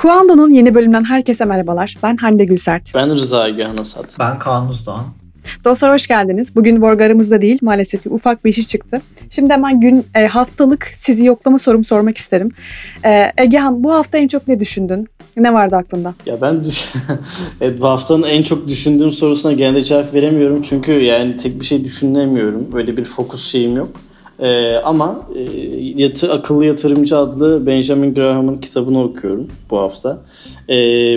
Kuando'nun yeni bölümünden herkese merhabalar. Ben Hande Gülsert. Ben Rıza Egehan Asat. Ben Kaan Uzdoğan. Dostlar hoş geldiniz. Bugün Borg aramızda değil maalesef ki ufak bir işi çıktı. Şimdi hemen gün e, haftalık sizi yoklama sorumu sormak isterim. E, Egehan bu hafta en çok ne düşündün? Ne vardı aklında? Ya ben düş evet, bu haftanın en çok düşündüğüm sorusuna genelde cevap veremiyorum. Çünkü yani tek bir şey düşünemiyorum. Böyle bir fokus şeyim yok. Ee, ama e, yatı, Akıllı Yatırımcı adlı Benjamin Graham'ın kitabını okuyorum bu hafta. Ee,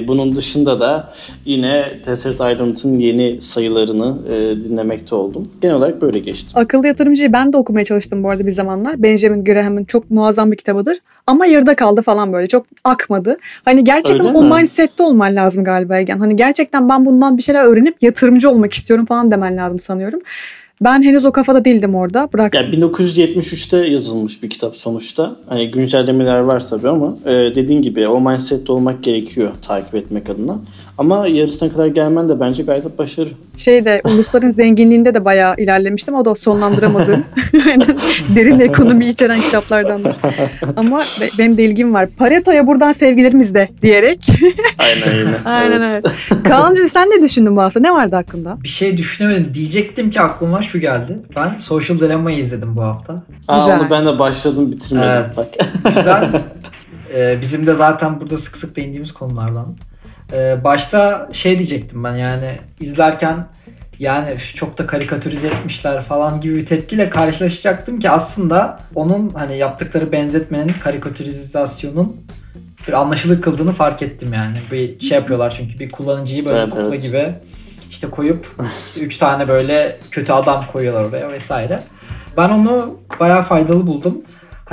bunun dışında da yine Desert Island'ın yeni sayılarını e, dinlemekte oldum. Genel olarak böyle geçti. Akıllı Yatırımcıyı ben de okumaya çalıştım bu arada bir zamanlar. Benjamin Graham'ın çok muazzam bir kitabıdır. Ama yarıda kaldı falan böyle. Çok akmadı. Hani gerçekten Öyle o mi? mindsette olman lazım galiba Egen. Hani gerçekten ben bundan bir şeyler öğrenip yatırımcı olmak istiyorum falan demen lazım sanıyorum. Ben henüz o kafada değildim orada. Bıraktım. Ya 1973'te yazılmış bir kitap sonuçta. Hani güncellemeler var tabii ama e, dediğin gibi o mindsette olmak gerekiyor takip etmek adına. Ama yarısına kadar gelmen de bence gayet başarı. Şeyde ulusların zenginliğinde de bayağı ilerlemiştim. O da sonlandıramadığım derin ekonomi içeren kitaplardandır. Ama be- benim de ilgim var. Pareto'ya buradan sevgilerimiz de diyerek. Aynen öyle. Aynen Evet. evet. Kaan'cığım sen ne düşündün bu hafta? Ne vardı aklında? Bir şey düşünemedim. Diyecektim ki aklıma şu geldi. Ben Social Dilemma'yı izledim bu hafta. Aa, Güzel. onu ben de başladım bitirmedim. Evet. Bak. Güzel. Ee, bizim de zaten burada sık sık değindiğimiz konulardan. Ee, başta şey diyecektim ben yani izlerken yani çok da karikatürize etmişler falan gibi bir tepkiyle karşılaşacaktım ki aslında onun hani yaptıkları benzetmenin karikatürizasyonun bir anlaşılır kıldığını fark ettim yani. Bir şey yapıyorlar çünkü bir kullanıcıyı böyle Evet, kukla evet. gibi işte koyup işte üç tane böyle kötü adam koyuyorlar oraya vesaire. Ben onu bayağı faydalı buldum.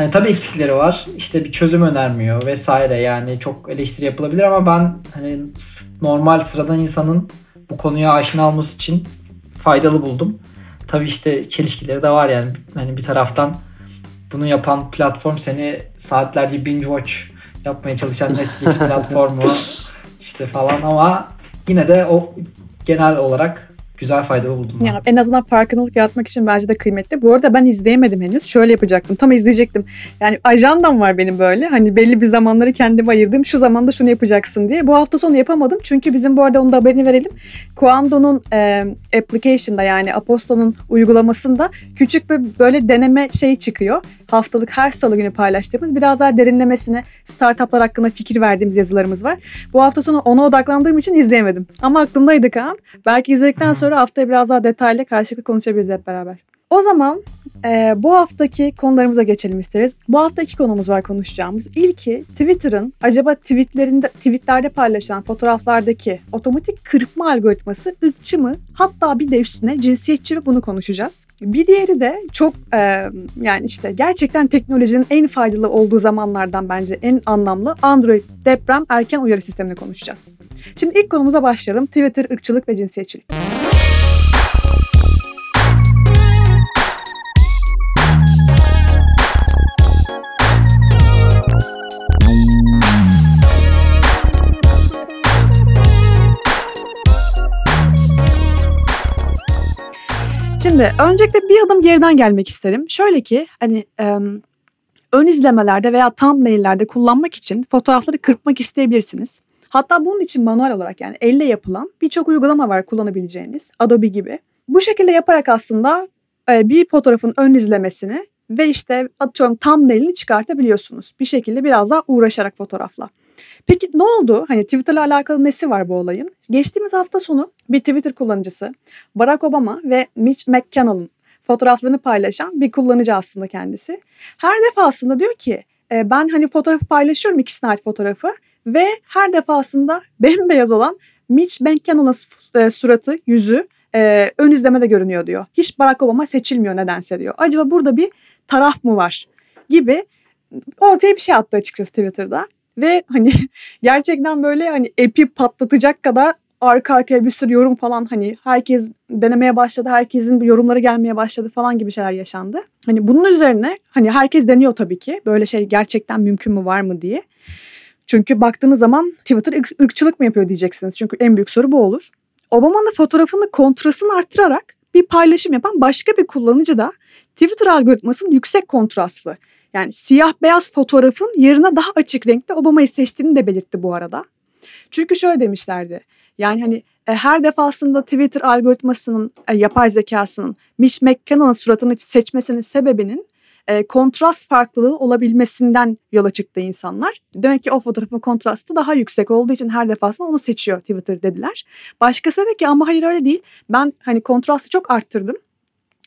Hani tabii eksikleri var. İşte bir çözüm önermiyor vesaire. Yani çok eleştiri yapılabilir ama ben hani normal sıradan insanın bu konuya aşina olması için faydalı buldum. Tabii işte çelişkileri de var yani. Hani bir taraftan bunu yapan platform seni saatlerce binge watch yapmaya çalışan Netflix platformu işte falan ama yine de o genel olarak güzel faydalı buldum. ben. Ya en azından farkındalık yaratmak için bence de kıymetli. Bu arada ben izleyemedim henüz. Şöyle yapacaktım. Tam izleyecektim. Yani ajandam var benim böyle. Hani belli bir zamanları kendime ayırdım. Şu zamanda şunu yapacaksın diye. Bu hafta sonu yapamadım. Çünkü bizim bu arada onu da haberini verelim. Kuando'nun e, application'da yani Aposto'nun uygulamasında küçük bir böyle deneme şeyi çıkıyor. Haftalık her salı günü paylaştığımız biraz daha derinlemesine startuplar hakkında fikir verdiğimiz yazılarımız var. Bu hafta sonu ona odaklandığım için izleyemedim. Ama aklımdaydı Kaan. Belki izledikten Hı sonra haftaya biraz daha detaylı karşılıklı konuşabiliriz hep beraber. O zaman e, bu haftaki konularımıza geçelim isteriz. Bu hafta iki konumuz var konuşacağımız. İlki Twitter'ın acaba tweetlerinde tweetlerde paylaşılan fotoğraflardaki otomatik kırpma algoritması ırkçı mı? Hatta bir de üstüne cinsiyetçi mi bunu konuşacağız. Bir diğeri de çok e, yani işte gerçekten teknolojinin en faydalı olduğu zamanlardan bence en anlamlı Android deprem erken uyarı sistemini konuşacağız. Şimdi ilk konumuza başlayalım. Twitter ırkçılık ve cinsiyetçilik. Şimdi öncelikle bir adım geriden gelmek isterim. Şöyle ki hani em, ön izlemelerde veya thumbnail'lerde kullanmak için fotoğrafları kırpmak isteyebilirsiniz. Hatta bunun için manuel olarak yani elle yapılan birçok uygulama var kullanabileceğiniz. Adobe gibi. Bu şekilde yaparak aslında e, bir fotoğrafın ön izlemesini ve işte atıyorum thumbnail'ini çıkartabiliyorsunuz. Bir şekilde biraz daha uğraşarak fotoğrafla. Peki ne oldu? Hani Twitter'la alakalı nesi var bu olayın? Geçtiğimiz hafta sonu bir Twitter kullanıcısı Barack Obama ve Mitch McConnell'ın fotoğraflarını paylaşan bir kullanıcı aslında kendisi. Her defasında diyor ki e, ben hani fotoğrafı paylaşıyorum ikisine ait fotoğrafı ve her defasında bembeyaz olan Mitch McConnell'ın e, suratı, yüzü e, ön izlemede görünüyor diyor. Hiç Barack Obama seçilmiyor nedense diyor. Acaba burada bir taraf mı var gibi ortaya bir şey attı açıkçası Twitter'da. Ve hani gerçekten böyle hani epi patlatacak kadar arka arkaya bir sürü yorum falan hani herkes denemeye başladı. Herkesin yorumları gelmeye başladı falan gibi şeyler yaşandı. Hani bunun üzerine hani herkes deniyor tabii ki. Böyle şey gerçekten mümkün mü var mı diye. Çünkü baktığınız zaman Twitter ırk- ırkçılık mı yapıyor diyeceksiniz. Çünkü en büyük soru bu olur. Obama'nın fotoğrafını kontrasını arttırarak bir paylaşım yapan başka bir kullanıcı da Twitter algoritmasının yüksek kontrastlı Yani siyah beyaz fotoğrafın yerine daha açık renkte Obama'yı seçtiğini de belirtti bu arada. Çünkü şöyle demişlerdi. Yani hani e, her defasında Twitter algoritmasının, e, yapay zekasının Mitch McConnell'ın suratını seçmesinin sebebinin e, kontrast farklılığı olabilmesinden yola çıktı insanlar. Demek ki o fotoğrafın kontrastı daha yüksek olduğu için her defasında onu seçiyor Twitter dediler. Başkası dedi ki ama hayır öyle değil. Ben hani kontrastı çok arttırdım.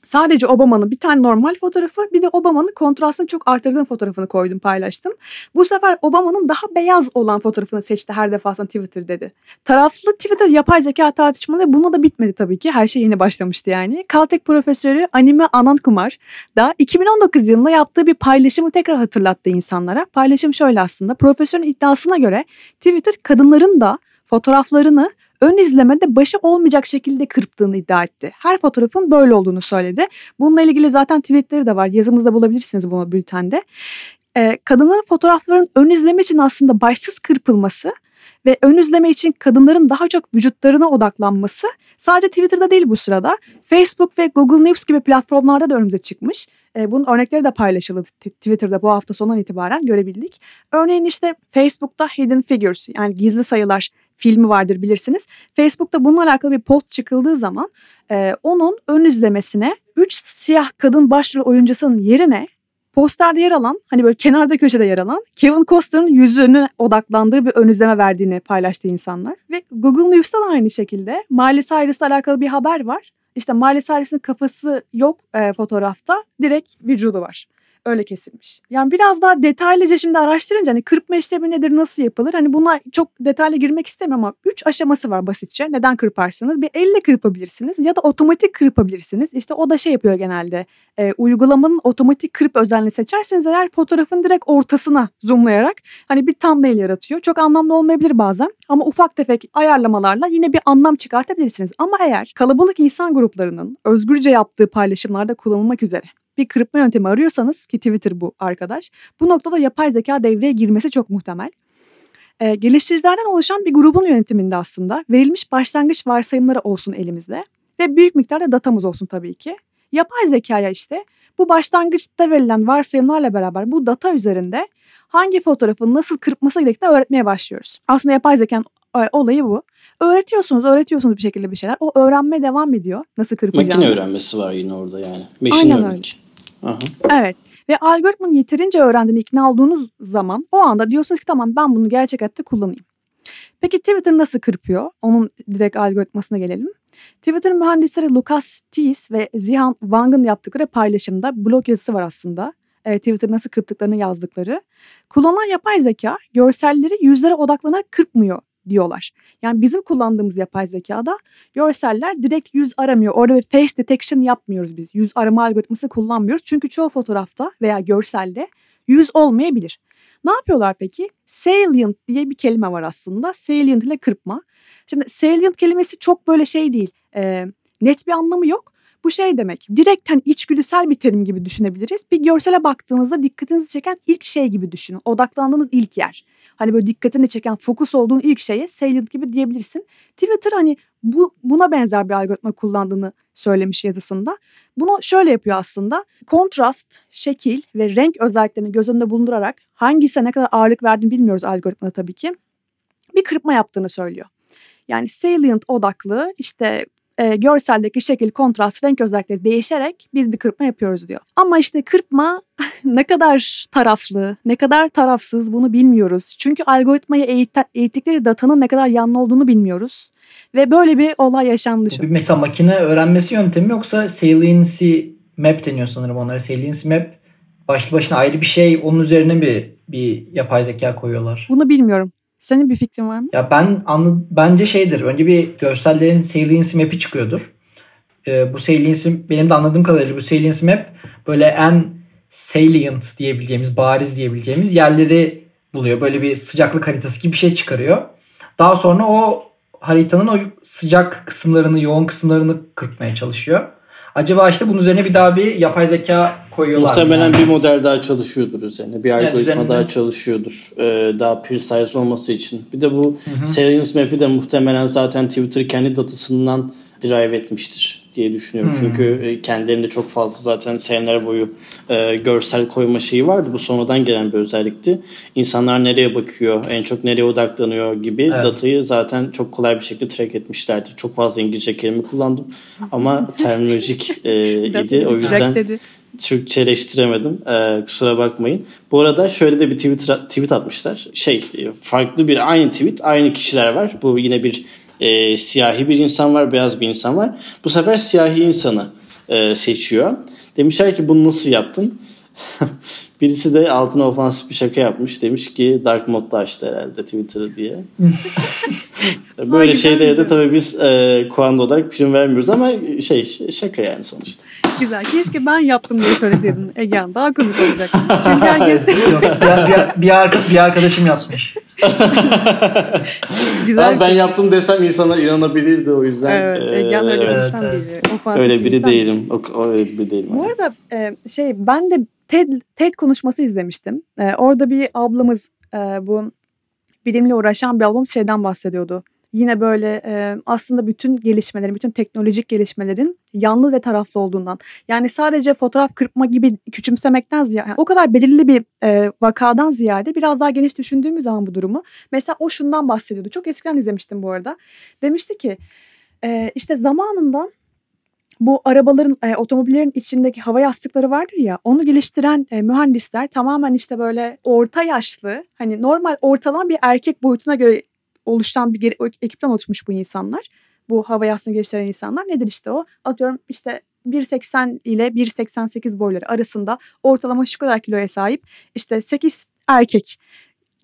Sadece Obama'nın bir tane normal fotoğrafı bir de Obama'nın kontrastını çok arttırdığım fotoğrafını koydum paylaştım. Bu sefer Obama'nın daha beyaz olan fotoğrafını seçti her defasında Twitter dedi. Taraflı Twitter yapay zeka tartışmaları bununla da bitmedi tabii ki. Her şey yeni başlamıştı yani. Caltech profesörü Anime Anand Kumar da 2019 yılında yaptığı bir paylaşımı tekrar hatırlattı insanlara. Paylaşım şöyle aslında. Profesörün iddiasına göre Twitter kadınların da fotoğraflarını ön izlemede başı olmayacak şekilde kırptığını iddia etti. Her fotoğrafın böyle olduğunu söyledi. Bununla ilgili zaten tweetleri de var. Yazımızda bulabilirsiniz bunu bültende. Ee, kadınların fotoğrafların ön izleme için aslında başsız kırpılması ve ön izleme için kadınların daha çok vücutlarına odaklanması sadece Twitter'da değil bu sırada. Facebook ve Google News gibi platformlarda da önümüze çıkmış. E, bunun örnekleri de paylaşıldı Twitter'da bu hafta sonundan itibaren görebildik. Örneğin işte Facebook'ta Hidden Figures yani gizli sayılar filmi vardır bilirsiniz. Facebook'ta bununla alakalı bir post çıkıldığı zaman e, onun ön izlemesine 3 siyah kadın başrol oyuncusunun yerine posterde yer alan hani böyle kenarda köşede yer alan Kevin Costner'ın yüzünü odaklandığı bir ön izleme verdiğini paylaştı insanlar. Ve Google News'ta da aynı şekilde Miley Cyrus'la alakalı bir haber var. İşte Miley Cyrus'ın kafası yok e, fotoğrafta direkt vücudu var öyle kesilmiş. Yani biraz daha detaylıca şimdi araştırınca hani kırpma işlemi nedir, nasıl yapılır? Hani buna çok detaylı girmek istemiyorum ama 3 aşaması var basitçe. Neden kırparsınız? Bir elle kırpabilirsiniz ya da otomatik kırpabilirsiniz. İşte o da şey yapıyor genelde. E, uygulamanın otomatik kırp özelliğini seçerseniz eğer fotoğrafın direkt ortasına zoomlayarak hani bir thumbnail yaratıyor. Çok anlamlı olmayabilir bazen ama ufak tefek ayarlamalarla yine bir anlam çıkartabilirsiniz. Ama eğer kalabalık insan gruplarının özgürce yaptığı paylaşımlarda kullanılmak üzere bir kırpma yöntemi arıyorsanız ki Twitter bu arkadaş bu noktada yapay zeka devreye girmesi çok muhtemel. E, geliştiricilerden oluşan bir grubun yönetiminde aslında verilmiş başlangıç varsayımları olsun elimizde ve büyük miktarda datamız olsun tabii ki. Yapay zekaya işte bu başlangıçta verilen varsayımlarla beraber bu data üzerinde hangi fotoğrafın nasıl kırpması gerektiğini öğretmeye başlıyoruz. Aslında yapay zekanın e, olayı bu. Öğretiyorsunuz, öğretiyorsunuz bir şekilde bir şeyler. O öğrenmeye devam ediyor. Nasıl kırpacağını. Makine öğrenmesi var yine orada yani. Machine Aynen öyle. Aha. Evet. Ve algoritmanın yeterince öğrendiğini ikna olduğunuz zaman o anda diyorsunuz ki tamam ben bunu gerçek hayatta kullanayım. Peki Twitter nasıl kırpıyor? Onun direkt algoritmasına gelelim. Twitter mühendisleri Lucas Tees ve Zihan Wang'ın yaptıkları paylaşımda blog yazısı var aslında. E, Twitter nasıl kırptıklarını yazdıkları. Kullanılan yapay zeka görselleri yüzlere odaklanarak kırpmıyor diyorlar. Yani bizim kullandığımız yapay zekada görseller direkt yüz aramıyor. Orada bir face detection yapmıyoruz biz. Yüz arama algoritması kullanmıyoruz. Çünkü çoğu fotoğrafta veya görselde yüz olmayabilir. Ne yapıyorlar peki? Salient diye bir kelime var aslında. Salient ile kırpma. Şimdi salient kelimesi çok böyle şey değil. E, net bir anlamı yok. Bu şey demek. Direkt hani içgüdüsel bir terim gibi düşünebiliriz. Bir görsele baktığınızda dikkatinizi çeken ilk şey gibi düşünün. Odaklandığınız ilk yer. Hani böyle dikkatini çeken, fokus olduğun ilk şeye salient gibi diyebilirsin. Twitter hani bu buna benzer bir algoritma kullandığını söylemiş yazısında. Bunu şöyle yapıyor aslında. Kontrast, şekil ve renk özelliklerini göz önünde bulundurarak hangisine ne kadar ağırlık verdiğini bilmiyoruz algoritmada tabii ki. Bir kırpma yaptığını söylüyor. Yani salient odaklı işte e, görseldeki şekil, kontrast, renk özellikleri değişerek biz bir kırpma yapıyoruz diyor. Ama işte kırpma ne kadar taraflı, ne kadar tarafsız bunu bilmiyoruz. Çünkü algoritmayı eğit eğittikleri datanın ne kadar yanlı olduğunu bilmiyoruz. Ve böyle bir olay yaşandı. Bir mesela makine öğrenmesi yöntemi yoksa saliency map deniyor sanırım onlara. Saliency map başlı başına ayrı bir şey. Onun üzerine bir bir yapay zeka koyuyorlar. Bunu bilmiyorum. Senin bir fikrin var mı? Ya ben anlı, bence şeydir. Önce bir görsellerin saliency map'i çıkıyordur. Ee, bu saliency benim de anladığım kadarıyla bu saliency map böyle en salient diyebileceğimiz, bariz diyebileceğimiz yerleri buluyor. Böyle bir sıcaklık haritası gibi bir şey çıkarıyor. Daha sonra o haritanın o sıcak kısımlarını, yoğun kısımlarını kırpmaya çalışıyor. Acaba işte bunun üzerine bir daha bir yapay zeka koyuyorlar. Muhtemelen yani. bir model daha çalışıyordur üzerine. Bir algoritma yani daha çalışıyordur. Ee, daha precise olması için. Bir de bu Salience Map'i de muhtemelen zaten Twitter kendi datasından drive etmiştir diye düşünüyorum. Hmm. Çünkü e, kendilerinde çok fazla zaten seneler boyu e, görsel koyma şeyi vardı. Bu sonradan gelen bir özellikti. İnsanlar nereye bakıyor, en çok nereye odaklanıyor gibi Evet. datayı zaten çok kolay bir şekilde track etmişlerdi. Çok fazla İngilizce kelime kullandım ama terminolojik e, idi. O yüzden Direkt dedi. Türkçeleştiremedim. Ee, kusura bakmayın. Bu arada şöyle de bir tweet, tweet atmışlar. Şey e, farklı bir aynı tweet aynı kişiler var. Bu yine bir e, siyahi bir insan var beyaz bir insan var. Bu sefer siyahi insanı e, seçiyor. Demişler ki bunu nasıl yaptın? Birisi de altına ofansif bir şaka yapmış. Demiş ki Dark Mode'da açtı herhalde Twitter'ı diye. Böyle Ay, şeylere de tabii biz e, Kuanda olarak prim vermiyoruz ama şey şaka yani sonuçta. Güzel. Keşke ben yaptım diye söyleseydin Egehan. Daha komik olacak. Çünkü herkes Yok, bir, bir, bir, bir arkadaşım yapmış. güzel ben şey. yaptım desem insanlar inanabilirdi o yüzden. Evet, Ee, Egehan öyle evet. evet. değil. Öyle bir biri insan değil. değilim. O öyle biri değilim. Bu arada e, şey ben de TED, TED konuşması izlemiştim. E, orada bir ablamız e, bu bilimle uğraşan bir ablamız şeyden bahsediyordu. Yine böyle e, aslında bütün gelişmelerin, bütün teknolojik gelişmelerin yanlı ve taraflı olduğundan. Yani sadece fotoğraf kırpma gibi küçümsemekten ziyade, yani o kadar belirli bir e, vakadan ziyade biraz daha geniş düşündüğümüz zaman bu durumu. Mesela o şundan bahsediyordu. Çok eskiden izlemiştim bu arada. Demişti ki e, işte zamanında bu arabaların, e, otomobillerin içindeki hava yastıkları vardır ya, onu geliştiren e, mühendisler tamamen işte böyle orta yaşlı, hani normal ortalama bir erkek boyutuna göre oluşan bir geri- ekipten oluşmuş bu insanlar. Bu hava yastığını geliştiren insanlar nedir işte o? Atıyorum işte 1.80 ile 1.88 boyları arasında ortalama şu kadar kiloya sahip işte 8 erkek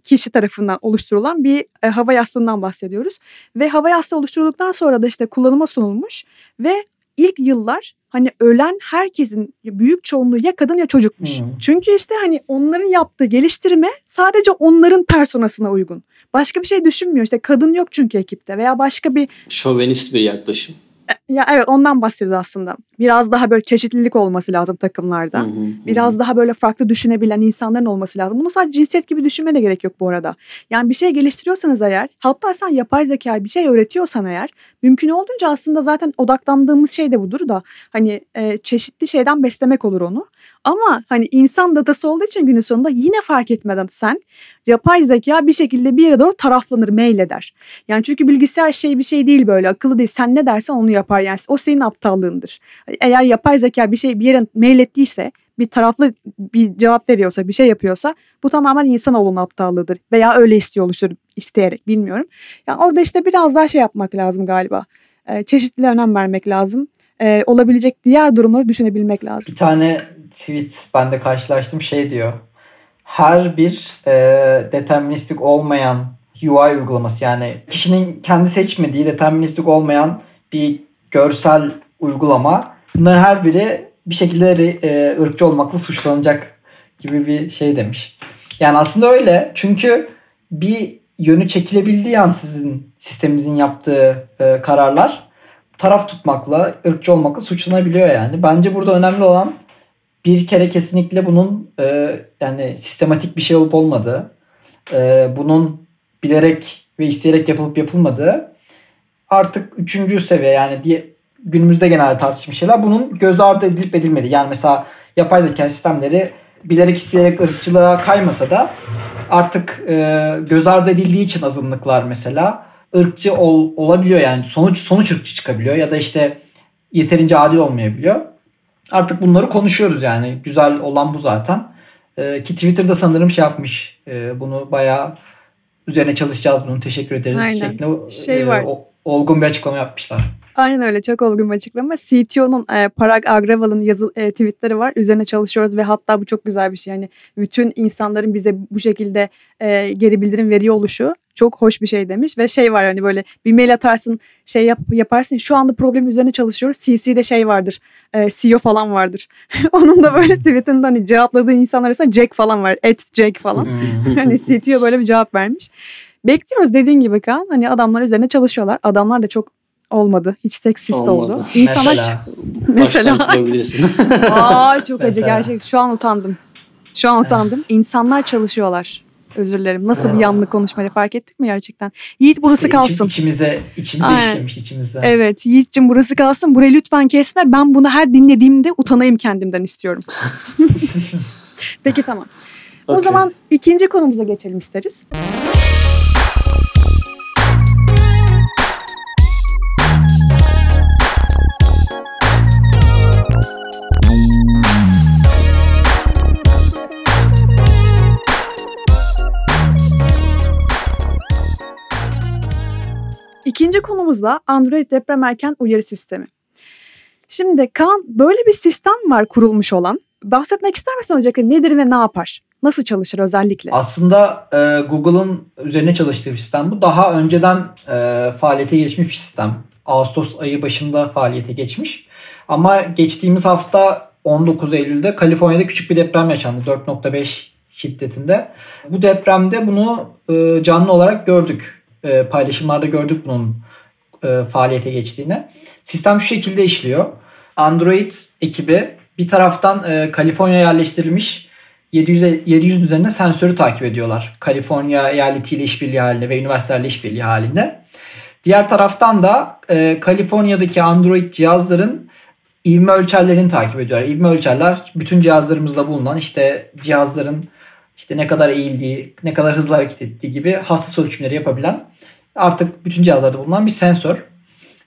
kişi tarafından oluşturulan bir e, hava yastığından bahsediyoruz. Ve hava yastığı oluşturulduktan sonra da işte kullanıma sunulmuş ve ilk yıllar hani ölen herkesin büyük çoğunluğu ya kadın ya çocukmuş. Hmm. Çünkü işte hani onların yaptığı geliştirme sadece onların personasına uygun. Başka bir şey düşünmüyor. İşte kadın yok çünkü ekipte veya başka bir Şovenist bir yaklaşım. Ya evet ondan bahsediyor aslında. Biraz daha böyle çeşitlilik olması lazım takımlarda. Hı hı, hı. Biraz daha böyle farklı düşünebilen insanların olması lazım. Bunu sadece cinsiyet gibi düşünmeye de gerek yok bu arada. Yani bir şey geliştiriyorsanız eğer, hatta sen yapay zekaya bir şey öğretiyorsan eğer, mümkün olduğunca aslında zaten odaklandığımız şey de budur da hani e, çeşitli şeyden beslemek olur onu. Ama hani insan datası olduğu için günün sonunda yine fark etmeden sen yapay zeka bir şekilde bir yere doğru taraflanır, meyleder. Yani çünkü bilgisayar şey bir şey değil böyle akıllı değil. Sen ne dersen onu yapar yani. O senin aptallığındır. Eğer yapay zeka bir şey bir yere meylettiyse bir taraflı bir cevap veriyorsa, bir şey yapıyorsa bu tamamen insanoğlunun aptallığıdır. Veya öyle istiyor oluştur isteyerek bilmiyorum. Yani orada işte biraz daha şey yapmak lazım galiba. Ee, çeşitliliğe önem vermek lazım. Ee, olabilecek diğer durumları düşünebilmek lazım. Bir tane tweet ben de karşılaştım şey diyor. Her bir e, deterministik olmayan UI uygulaması yani kişinin kendi seçmediği deterministik olmayan bir görsel uygulama. Bunların her biri bir şekilde e, ırkçı olmakla suçlanacak gibi bir şey demiş. Yani aslında öyle çünkü bir yönü çekilebildiği an sizin sisteminizin yaptığı e, kararlar taraf tutmakla, ırkçı olmakla suçlanabiliyor yani. Bence burada önemli olan bir kere kesinlikle bunun e, yani sistematik bir şey olup olmadığı, e, bunun bilerek ve isteyerek yapılıp yapılmadığı artık üçüncü seviye yani diye günümüzde genelde tartışmış şeyler bunun göz ardı edilip edilmediği. Yani mesela yapay zeka sistemleri bilerek isteyerek ırkçılığa kaymasa da artık e, göz ardı edildiği için azınlıklar mesela ırkçı ol, olabiliyor yani sonuç sonuç ırkçı çıkabiliyor ya da işte yeterince adil olmayabiliyor. Artık bunları konuşuyoruz yani güzel olan bu zaten. E, ki Twitter'da sanırım şey yapmış e, bunu bayağı üzerine çalışacağız bunu teşekkür ederiz Aynen. şeklinde Şey e, var. o- olgun bir açıklama yapmışlar. Aynen öyle çok olgun bir açıklama. CTO'nun e, Parag Agrawal'ın yazı e, tweetleri var. Üzerine çalışıyoruz ve hatta bu çok güzel bir şey. Yani bütün insanların bize bu şekilde e, geri bildirim veriyor oluşu çok hoş bir şey demiş ve şey var hani böyle bir mail atarsın şey yap, yaparsın şu anda problemin üzerine çalışıyoruz CC'de şey vardır e, CEO falan vardır onun da böyle tweetinde hani cevapladığı insanlar arasında Jack falan var at Jack falan hani CTO böyle bir cevap vermiş bekliyoruz dediğin gibi Kaan hani adamlar üzerine çalışıyorlar adamlar da çok olmadı hiç seksist Olmadı. oldu İnsanlar Mesela mesela. Aa çok acı gerçek. Şu an utandım. Şu an utandım. Evet. İnsanlar çalışıyorlar. Özür dilerim. Nasıl bir Evet. yanlı konuşmayla fark ettik mi gerçekten? Yiğit burası İşte içim- kalsın. içimize, içimize Aynen. işlemiş içimize. Evet Yiğit'cim burası kalsın. Burayı lütfen kesme. Ben bunu her dinlediğimde utanayım kendimden istiyorum. Peki tamam. O Okey. zaman ikinci konumuza geçelim isteriz. İkinci konumuz da Android deprem erken uyarı sistemi. Şimdi Kaan böyle bir sistem var kurulmuş olan. Bahsetmek ister misin öncelikle nedir ve ne yapar? Nasıl çalışır özellikle? Aslında e, Google'ın üzerine çalıştığı bir sistem bu. Daha önceden e, faaliyete geçmiş bir sistem. Ağustos ayı başında faaliyete geçmiş. Ama geçtiğimiz hafta 19 Eylül'de Kaliforniya'da küçük bir deprem yaşandı. 4.5 şiddetinde. Bu depremde bunu e, canlı olarak gördük. E, paylaşımlarda gördük bunun e, faaliyete geçtiğini. Sistem şu şekilde işliyor. Android ekibi bir taraftan e, Kaliforniya yerleştirilmiş 700, 700 üzerinde sensörü takip ediyorlar. Kaliforniya eyaletiyle işbirliği halinde ve üniversitelerle işbirliği halinde. Diğer taraftan da e, Kaliforniya'daki Android cihazların ivme ölçerlerini takip ediyorlar. İvme ölçerler bütün cihazlarımızda bulunan işte cihazların işte ne kadar eğildiği, ne kadar hızlı hareket ettiği gibi hassas ölçümleri yapabilen artık bütün cihazlarda bulunan bir sensör.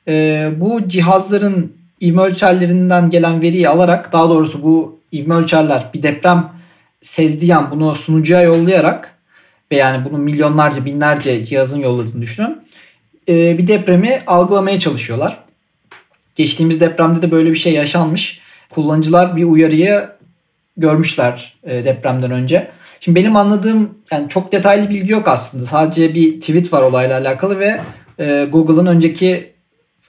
E, bu cihazların ivme ölçerlerinden gelen veriyi alarak daha doğrusu bu ivme ölçerler bir deprem sezdiği an bunu sunucuya yollayarak ve yani bunu milyonlarca binlerce cihazın yolladığını düşünün. e, bir depremi algılamaya çalışıyorlar. Geçtiğimiz depremde de böyle bir şey yaşanmış. Kullanıcılar bir uyarıyı görmüşler e, depremden önce. Şimdi benim anladığım yani çok detaylı bilgi yok aslında. Sadece bir tweet var olayla alakalı ve e, Google'ın önceki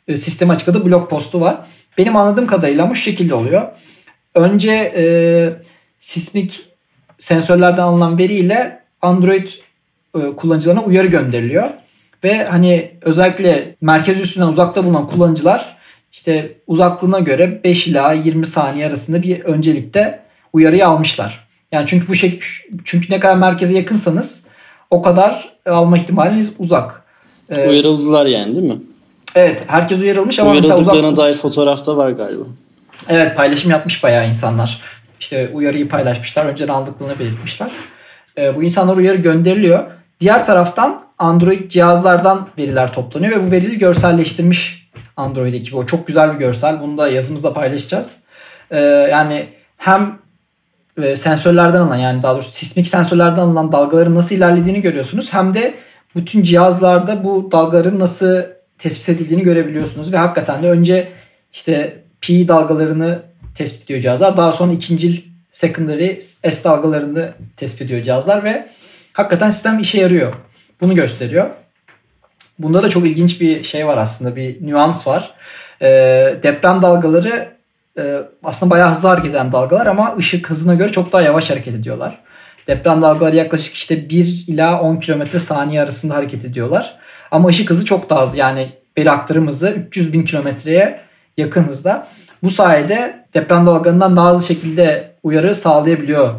e, sistemi açıkladığı blog postu var. Benim anladığım kadarıyla şu şekilde oluyor. Önce e, sismik sensörlerden alınan veriyle Android e, kullanıcılarına uyarı gönderiliyor. Ve hani özellikle merkez üstünden uzakta bulunan kullanıcılar işte uzaklığına göre 5 ila 20 saniye arasında bir öncelikte uyarıyı almışlar. Yani çünkü bu şey çünkü ne kadar merkeze yakınsanız o kadar alma ihtimaliniz uzak. Ee, Uyarıldılar yani değil mi? evet herkes uyarılmış ama mesela uzak, dair fotoğrafta var galiba. Evet paylaşım yapmış bayağı insanlar. İşte uyarıyı paylaşmışlar. Önceden aldıklarını belirtmişler. Ee, bu insanlar uyarı gönderiliyor. Diğer taraftan Android cihazlardan veriler toplanıyor ve bu verileri görselleştirmiş Android ekibi. O çok güzel bir görsel. Bunu da yazımızda paylaşacağız. Ee, yani hem e, sensörlerden alınan yani daha doğrusu sismik sensörlerden alınan dalgaların nasıl ilerlediğini görüyorsunuz. Hem de bütün cihazlarda bu dalgaların nasıl tespit edildiğini görebiliyorsunuz. Ve hakikaten de önce işte pi dalgalarını tespit ediyor cihazlar. Daha sonra ikincil secondary S dalgalarını tespit ediyor cihazlar ve hakikaten sistem işe yarıyor. Bunu gösteriyor. Bunda da çok ilginç bir şey var aslında bir nüans var. Ee, deprem dalgaları e, aslında bayağı hızlı hareket eden dalgalar ama ışık hızına göre çok daha yavaş hareket ediyorlar. Deprem dalgaları yaklaşık işte 1 ila 10 kilometre saniye arasında hareket ediyorlar. Ama ışık hızı çok daha az yani veri aktarım hızı 300 bin kilometreye yakın hızda. Bu sayede deprem dalgalarından daha hızlı şekilde uyarı sağlayabiliyor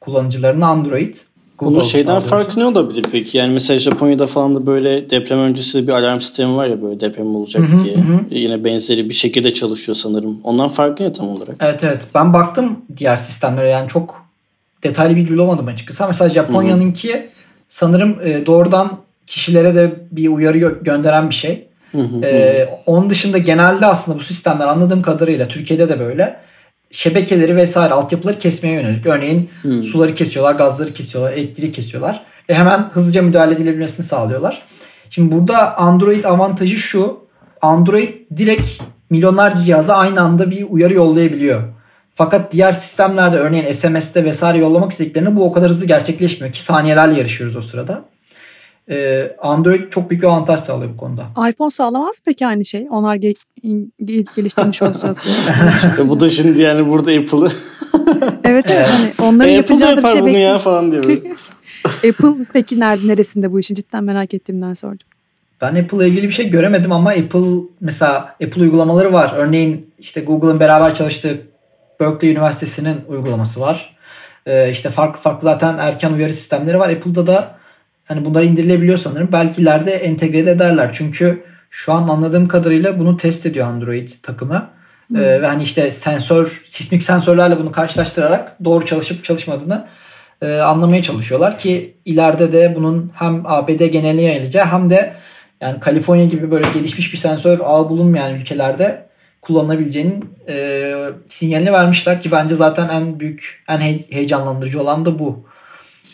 kullanıcılarına Android. Bunun Google şeyden daha doğrusu. farkı ne olabilir peki? Yani mesela Japonya'da falan da böyle deprem öncesi bir alarm sistemi var ya böyle deprem olacak Hı hı, diye. hı. Yine benzeri bir şekilde çalışıyor sanırım. Ondan farkı ne tam olarak? Evet evet ben baktım diğer sistemlere yani çok detaylı bilgi bulamadım açıkçası. Mesela Japonya'nınki sanırım e, doğrudan kişilere de bir uyarı gö- gönderen bir şey. Hı hı, Ee, onun dışında genelde aslında bu sistemler anladığım kadarıyla Türkiye'de de böyle şebekeleri vesaire altyapıları kesmeye yönelik. Örneğin Hmm. suları kesiyorlar, gazları kesiyorlar, elektriği kesiyorlar ve hemen hızlıca müdahale edilebilmesini sağlıyorlar. Şimdi burada Android avantajı şu. Android direkt milyonlarca cihaza aynı anda bir uyarı yollayabiliyor. Fakat diğer sistemlerde örneğin SMS'te vesaire yollamak istediklerinde bu o kadar hızlı gerçekleşmiyor ki saniyelerle yarışıyoruz o sırada. Ee, Android çok büyük bir avantaj sağlıyor bu konuda. iPhone sağlamaz mı peki aynı şey? Onlar ge- ge- geliştirmiş olsa. Ve bu da şimdi yani burada Apple'ı evet evet hani onların e, Apple da yapacağı da bir şey bunu ya bekliyorum. falan diyor. Apple peki nerede, neresinde bu işin cidden merak ettiğimden sordum. Ben Apple ile ilgili bir şey göremedim ama Apple mesela Apple uygulamaları var. Örneğin işte Google'ın beraber çalıştığı Berkeley Üniversitesi'nin uygulaması var. Ee, işte farklı farklı zaten erken uyarı sistemleri var. Apple'da da hani bunlar indirilebiliyor sanırım. Belki ileride entegre de ederler. Çünkü şu an anladığım kadarıyla bunu test ediyor Android takımı. Ee, ve hani işte sensör, sismik sensörlerle bunu karşılaştırarak doğru çalışıp çalışmadığını e, anlamaya çalışıyorlar ki ileride de bunun hem ABD geneline yayılacağı hem de yani Kaliforniya gibi böyle gelişmiş bir sensör ağı bulunmayan ülkelerde kullanılabileceğinin e, sinyalini vermişler ki bence zaten en büyük, en he- heyecanlandırıcı olan da bu.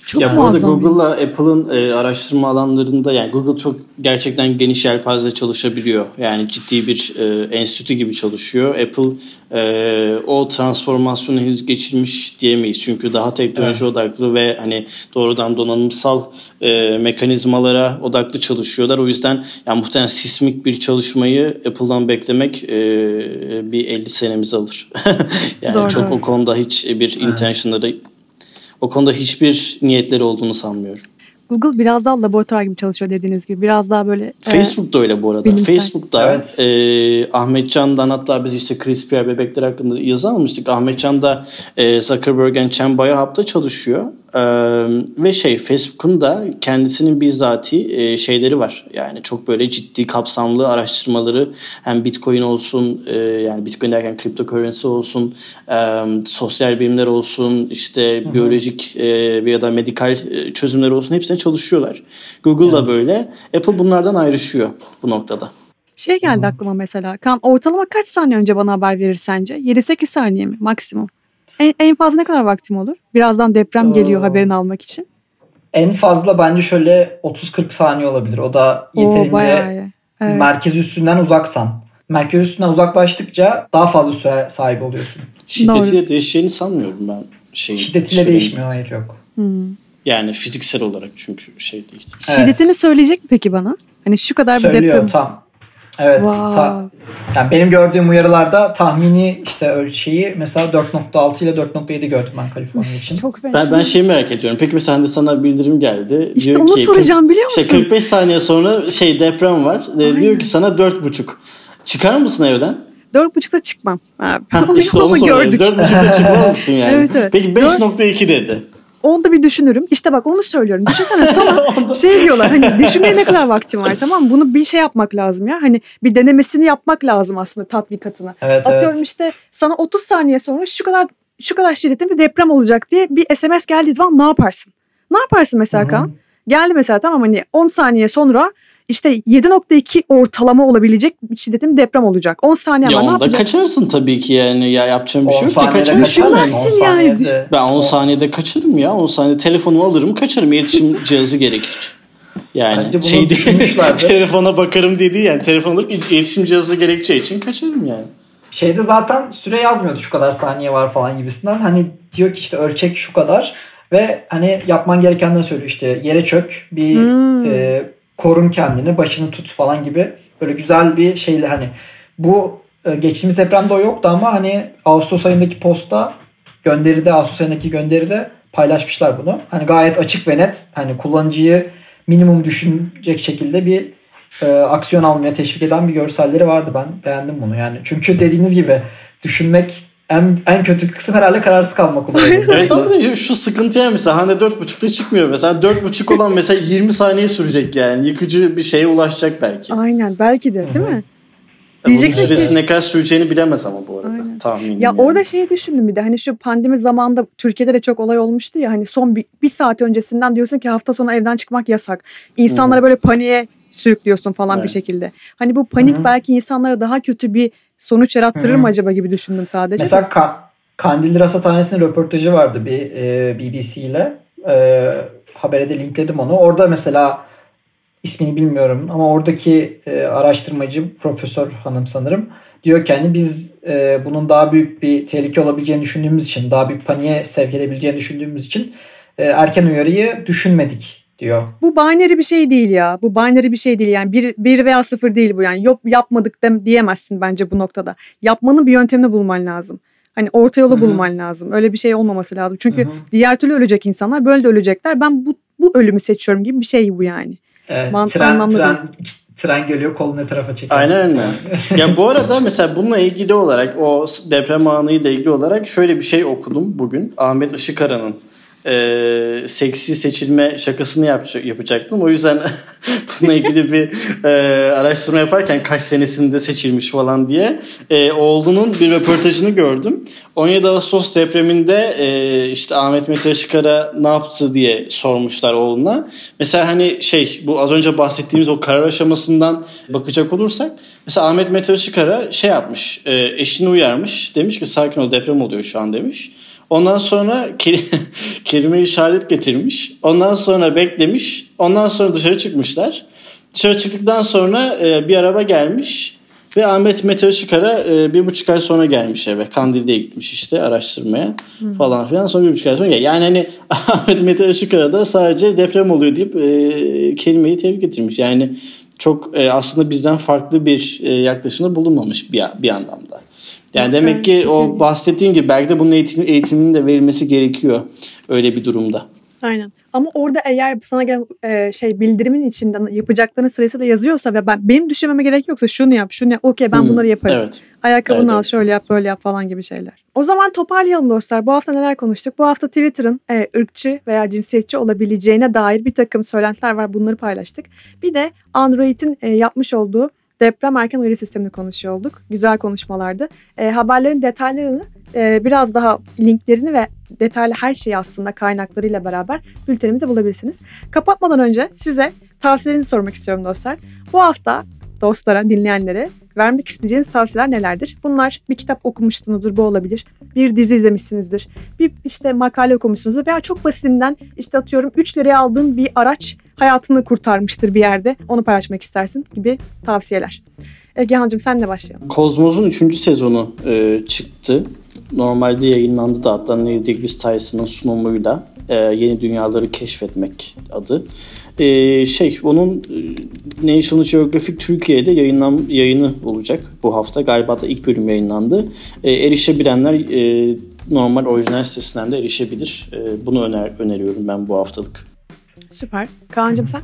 Çok ya bu arada muazzam. Google'la Apple'ın e, araştırma alanlarında yani Google çok gerçekten geniş yelpazede çalışabiliyor. Yani ciddi bir e, enstitü gibi çalışıyor. Apple e, o transformasyonu henüz geçirmiş diyemeyiz. Çünkü daha teknoloji Evet. odaklı ve hani doğrudan donanımsal e, mekanizmalara odaklı çalışıyorlar. O yüzden yani muhtemelen sismik bir çalışmayı Apple'dan beklemek e, bir 50 senemiz alır. yani Doğru, çok o konuda hiç bir intentionları o konuda hiçbir niyetleri olduğunu sanmıyorum. Google biraz daha laboratuvar gibi çalışıyor dediğiniz gibi. Biraz daha böyle e, Facebook da öyle bu arada. bilimsel. Facebook'ta Evet. e, Ahmet Can'dan hatta biz işte CRISPR bebekler hakkında yazı almıştık. Ahmet Can da e, Zuckerberg and Chen Biohub'da çalışıyor. E, ve şey Facebook'un da kendisinin bizzati e, şeyleri var. Yani çok böyle ciddi kapsamlı araştırmaları hem Bitcoin olsun e, yani Bitcoin derken cryptocurrency olsun e, sosyal bilimler olsun işte biyolojik e, ya da medikal e, çözümler olsun hepsine çalışıyorlar. Google da Evet. böyle. Apple bunlardan ayrışıyor bu noktada. şey geldi aklıma mesela. Kan ortalama kaç saniye önce bana haber verir sence? 7-8 saniye mi maksimum? En, en fazla ne kadar vaktim olur? Birazdan deprem geliyor Oo. haberini almak için. En fazla bence şöyle 30-40 saniye olabilir. O da Oo, yeterince iyi. Evet. merkez üstünden uzaksan. Merkez üstünden uzaklaştıkça daha fazla süre sahibi oluyorsun. Şiddetiyle değişeceğini sanmıyorum ben. Şeyin, Şiddetiyle sürenin. değişmiyor hayır yok. Hmm. Yani fiziksel olarak çünkü şey değil. Şiddetini söyleyecek mi peki bana? Hani şu kadar bir Söylüyor deprem. tam. Evet. Wow. Ta, yani benim gördüğüm uyarılarda tahmini işte ölçeği mesela 4.6 ile 4.7 gördüm ben Kaliforniya için. Çok fena. Ben, ben şeyi merak ediyorum. Peki mesela hani sana bildirim geldi. İşte Diyor onu ki, soracağım biliyor İşte musun? 45 saniye sonra şey deprem var. E, Aynen. diyor ki sana 4.5. Çıkar mısın evden? Dört buçukta çıkmam. Ha, Hah, onu işte onu gördük. 4.5'da çıkmaz mısın yani? Evet, evet. Peki 5.2 dedi. Onu da bir düşünürüm. İşte bak onu söylüyorum. Düşünsene sana şey diyorlar hani düşünmeye ne kadar vaktim var tamam? Bunu bir şey yapmak lazım ya. Hani bir denemesini yapmak lazım aslında tatbikatına. Evet Atıyorum evet. işte sana 30 saniye sonra şu kadar şu kadar şiddetli bir deprem olacak diye bir SMS geldiği zaman ne yaparsın? Ne yaparsın mesela. Kaan? Geldi mesela tamam hani 10 saniye sonra işte 7.2 ortalama olabilecek bir deprem olacak. 10 saniye Ya ne onda kaçarsın tabii ki yani. Ya yapacağım bir 10 şey yok kaçar 10 yani. saniyede. Ben 10 O- saniyede kaçarım ya. 10 saniyede telefonumu alırım kaçarım. İletişim cihazı gerekir. Yani Bence şey telefona bakarım dediği yani telefon alıp iletişim cihazı gerekeceği için kaçarım yani. Şeyde zaten süre yazmıyordu şu kadar saniye var falan gibisinden. Hani diyor ki işte ölçek şu kadar ve hani yapman gerekenleri söylüyor işte yere çök bir Hmm. e, korun kendini başını tut falan gibi böyle güzel bir şeyle hani bu e, geçtiğimiz depremde o yoktu ama hani Ağustos ayındaki posta gönderide Ağustos ayındaki gönderide paylaşmışlar bunu. Hani gayet açık ve net hani kullanıcıyı minimum düşünecek şekilde bir e, aksiyon almaya teşvik eden bir görselleri vardı. Ben beğendim bunu yani. Çünkü dediğiniz gibi düşünmek en, en kötü kısım herhalde kararsız kalmak oluyor. Evet ama da şu sıkıntı yani mesela hani 4.5'ta çıkmıyor mesela 4.5 olan mesela 20 saniye sürecek yani yıkıcı bir şeye ulaşacak belki. Aynen belki de değil mi? Diyeceksin ki- süresi ne kadar süreceğini bilemez ama bu arada Aynen. tahminim. Ya yani. orada şeyi düşündüm bir de hani şu pandemi zamanında Türkiye'de de çok olay olmuştu ya hani son bir, bir saat öncesinden diyorsun ki hafta sonu evden çıkmak yasak. İnsanlara böyle paniğe sürüklüyorsun falan bir Evet. şekilde. Hani bu panik Hı hı. belki insanlara daha kötü bir sonuç yarattırır mı acaba gibi düşündüm sadece. Mesela Ka- Kandilli Rasathanesi'nin röportajı vardı bir e, BBC ile. E, habere de linkledim onu. Orada mesela ismini bilmiyorum ama oradaki e, araştırmacı profesör hanım sanırım diyor ki hani biz e, bunun daha büyük bir tehlike olabileceğini düşündüğümüz için daha büyük paniğe sevk edebileceğini düşündüğümüz için e, erken uyarıyı düşünmedik diyor. Bu binary bir şey değil ya. Bu binary bir şey değil yani bir, bir veya sıfır değil bu yani. Yok yapmadık dem diyemezsin bence bu noktada. Yapmanın bir yöntemini bulman lazım. Hani orta yolu Hı hı. bulman lazım. Öyle bir şey olmaması lazım. Çünkü Hı hı. diğer türlü ölecek insanlar böyle de ölecekler. Ben bu bu ölümü seçiyorum gibi bir şey bu yani. Evet, Mantıklı tren, anlamda tren, tren geliyor kolunu etrafa çekersin. Aynen öyle. ya bu arada mesela bununla ilgili olarak o deprem anıyla ilgili olarak şöyle bir şey okudum bugün. Ahmet Işıkara'nın e, seksi seçilme şakasını yapacak, yapacaktım. O yüzden bununla ilgili bir e, araştırma yaparken kaç senesinde seçilmiş falan diye e, oğlunun bir röportajını gördüm. 17 Ağustos depreminde e, işte Ahmet Mete Işıkara ne yaptı diye sormuşlar oğluna. Mesela hani şey bu az önce bahsettiğimiz o karar aşamasından bakacak olursak mesela Ahmet Mete Işıkara şey yapmış e, eşini uyarmış demiş ki sakin ol deprem oluyor şu an demiş. Ondan sonra kelime işaret getirmiş. Ondan sonra beklemiş. Ondan sonra dışarı çıkmışlar. Dışarı çıktıktan sonra e, bir araba gelmiş. Ve Ahmet Mete Işıkara e, bir buçuk ay sonra gelmiş eve. Kandilli'ye gitmiş işte araştırmaya hmm. falan filan. Sonra bir buçuk ay sonra gel. Yani hani Ahmet Mete Işıkara da sadece deprem oluyor deyip e, kelimeyi tebrik getirmiş. Yani çok e, aslında bizden farklı bir e, yaklaşımda bulunmamış bir, bir anlamda. Yani demek ki o bahsettiğin gibi belki de bunun eğitim, eğitiminin de verilmesi gerekiyor öyle bir durumda. Aynen. Ama orada eğer sana gelen e, şey bildirimin içinde yapacakların sırası da yazıyorsa ve ben benim düşünmeme gerek yoksa şunu yap, şunu yap. Okey ben bunları yaparım. Evet. Ayakkabını evet, al, evet. şöyle yap, böyle yap falan gibi şeyler. O zaman toparlayalım dostlar. Bu hafta neler konuştuk? Bu hafta Twitter'ın e, ırkçı veya cinsiyetçi olabileceğine dair bir takım söylentiler var. Bunları paylaştık. Bir de Android'in e, yapmış olduğu deprem erken uyarı sistemini konuşuyor olduk. Güzel konuşmalardı. E, haberlerin detaylarını e, biraz daha linklerini ve detaylı her şeyi aslında kaynaklarıyla beraber bültenimizde bulabilirsiniz. Kapatmadan önce size tavsiyelerinizi sormak istiyorum dostlar. Bu hafta dostlara, dinleyenlere vermek isteyeceğiniz tavsiyeler nelerdir? Bunlar bir kitap okumuşsunuzdur bu olabilir. Bir dizi izlemişsinizdir. Bir işte makale okumuşsunuzdur veya çok basitinden işte atıyorum 3 liraya aldığın bir araç hayatını kurtarmıştır bir yerde. Onu paylaşmak istersin gibi tavsiyeler. Egehan'cığım senle başlayalım. Kozmos'un 3. sezonu e, çıktı. Normalde yayınlandı da hatta Neil deGrasse Tyson'ın sunumuyla e, Yeni Dünyaları Keşfetmek adı. E, şey onun e, National Geographic Türkiye'de yayınlan, yayını olacak bu hafta. Galiba da ilk bölüm yayınlandı. E, erişebilenler e, normal orijinal sitesinden de erişebilir. E, bunu öner, öneriyorum ben bu haftalık. Süper. Kaan'cığım sen?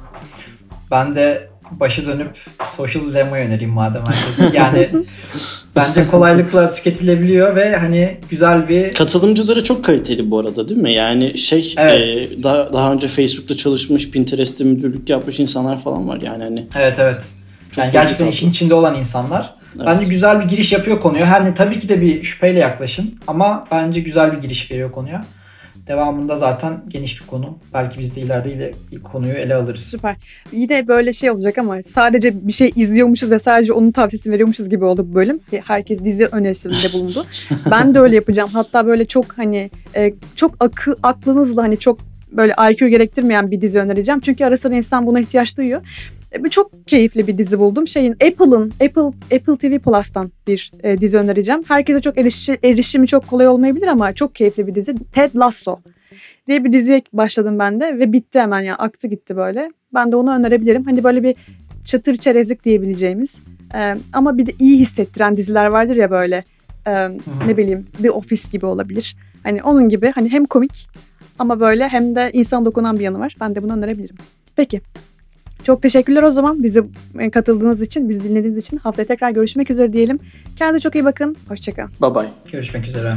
Ben de başı dönüp social dilema'ya önereyim madem herkese. Yani bence kolaylıkla tüketilebiliyor ve hani güzel bir... Katılımcıları çok kaliteli bu arada değil mi? Yani şey evet. e, daha, daha önce Facebook'ta çalışmış, Pinterest'te müdürlük yapmış insanlar falan var yani hani. Evet evet. Çok yani gerçekten işin içinde olan insanlar. Evet. Bence güzel bir giriş yapıyor konuya. Hani tabii ki de bir şüpheyle yaklaşın ama bence güzel bir giriş veriyor konuya. Devamında zaten geniş bir konu. Belki biz de ileride ile konuyu ele alırız. Süper. Yine böyle şey olacak ama sadece bir şey izliyormuşuz ve sadece onun tavsiyesini veriyormuşuz gibi oldu bu bölüm. Herkes dizi önerisinde bulundu. ben de öyle yapacağım. Hatta böyle çok hani e, çok akıl aklınızla hani çok böyle IQ gerektirmeyen bir dizi önereceğim. Çünkü ara sıra insan buna ihtiyaç duyuyor. E, çok keyifli bir dizi buldum. Şeyin Apple'ın Apple Apple TV Plus'tan bir e, dizi önereceğim. Herkese çok erişi, erişimi çok kolay olmayabilir ama çok keyifli bir dizi. Ted Lasso diye bir diziye başladım ben de ve bitti hemen ya aktı gitti böyle. Ben de onu önerebilirim. Hani böyle bir çatır çerezlik diyebileceğimiz e, ama bir de iyi hissettiren diziler vardır ya böyle e, ne bileyim bir ofis gibi olabilir. Hani onun gibi hani hem komik ama böyle hem de insan dokunan bir yanı var. Ben de bunu önerebilirim. Peki çok teşekkürler o zaman bizi e, katıldığınız için, bizi dinlediğiniz için. Haftaya tekrar görüşmek üzere diyelim. Kendinize çok iyi bakın. Hoşçakalın. Bye bye. Görüşmek üzere.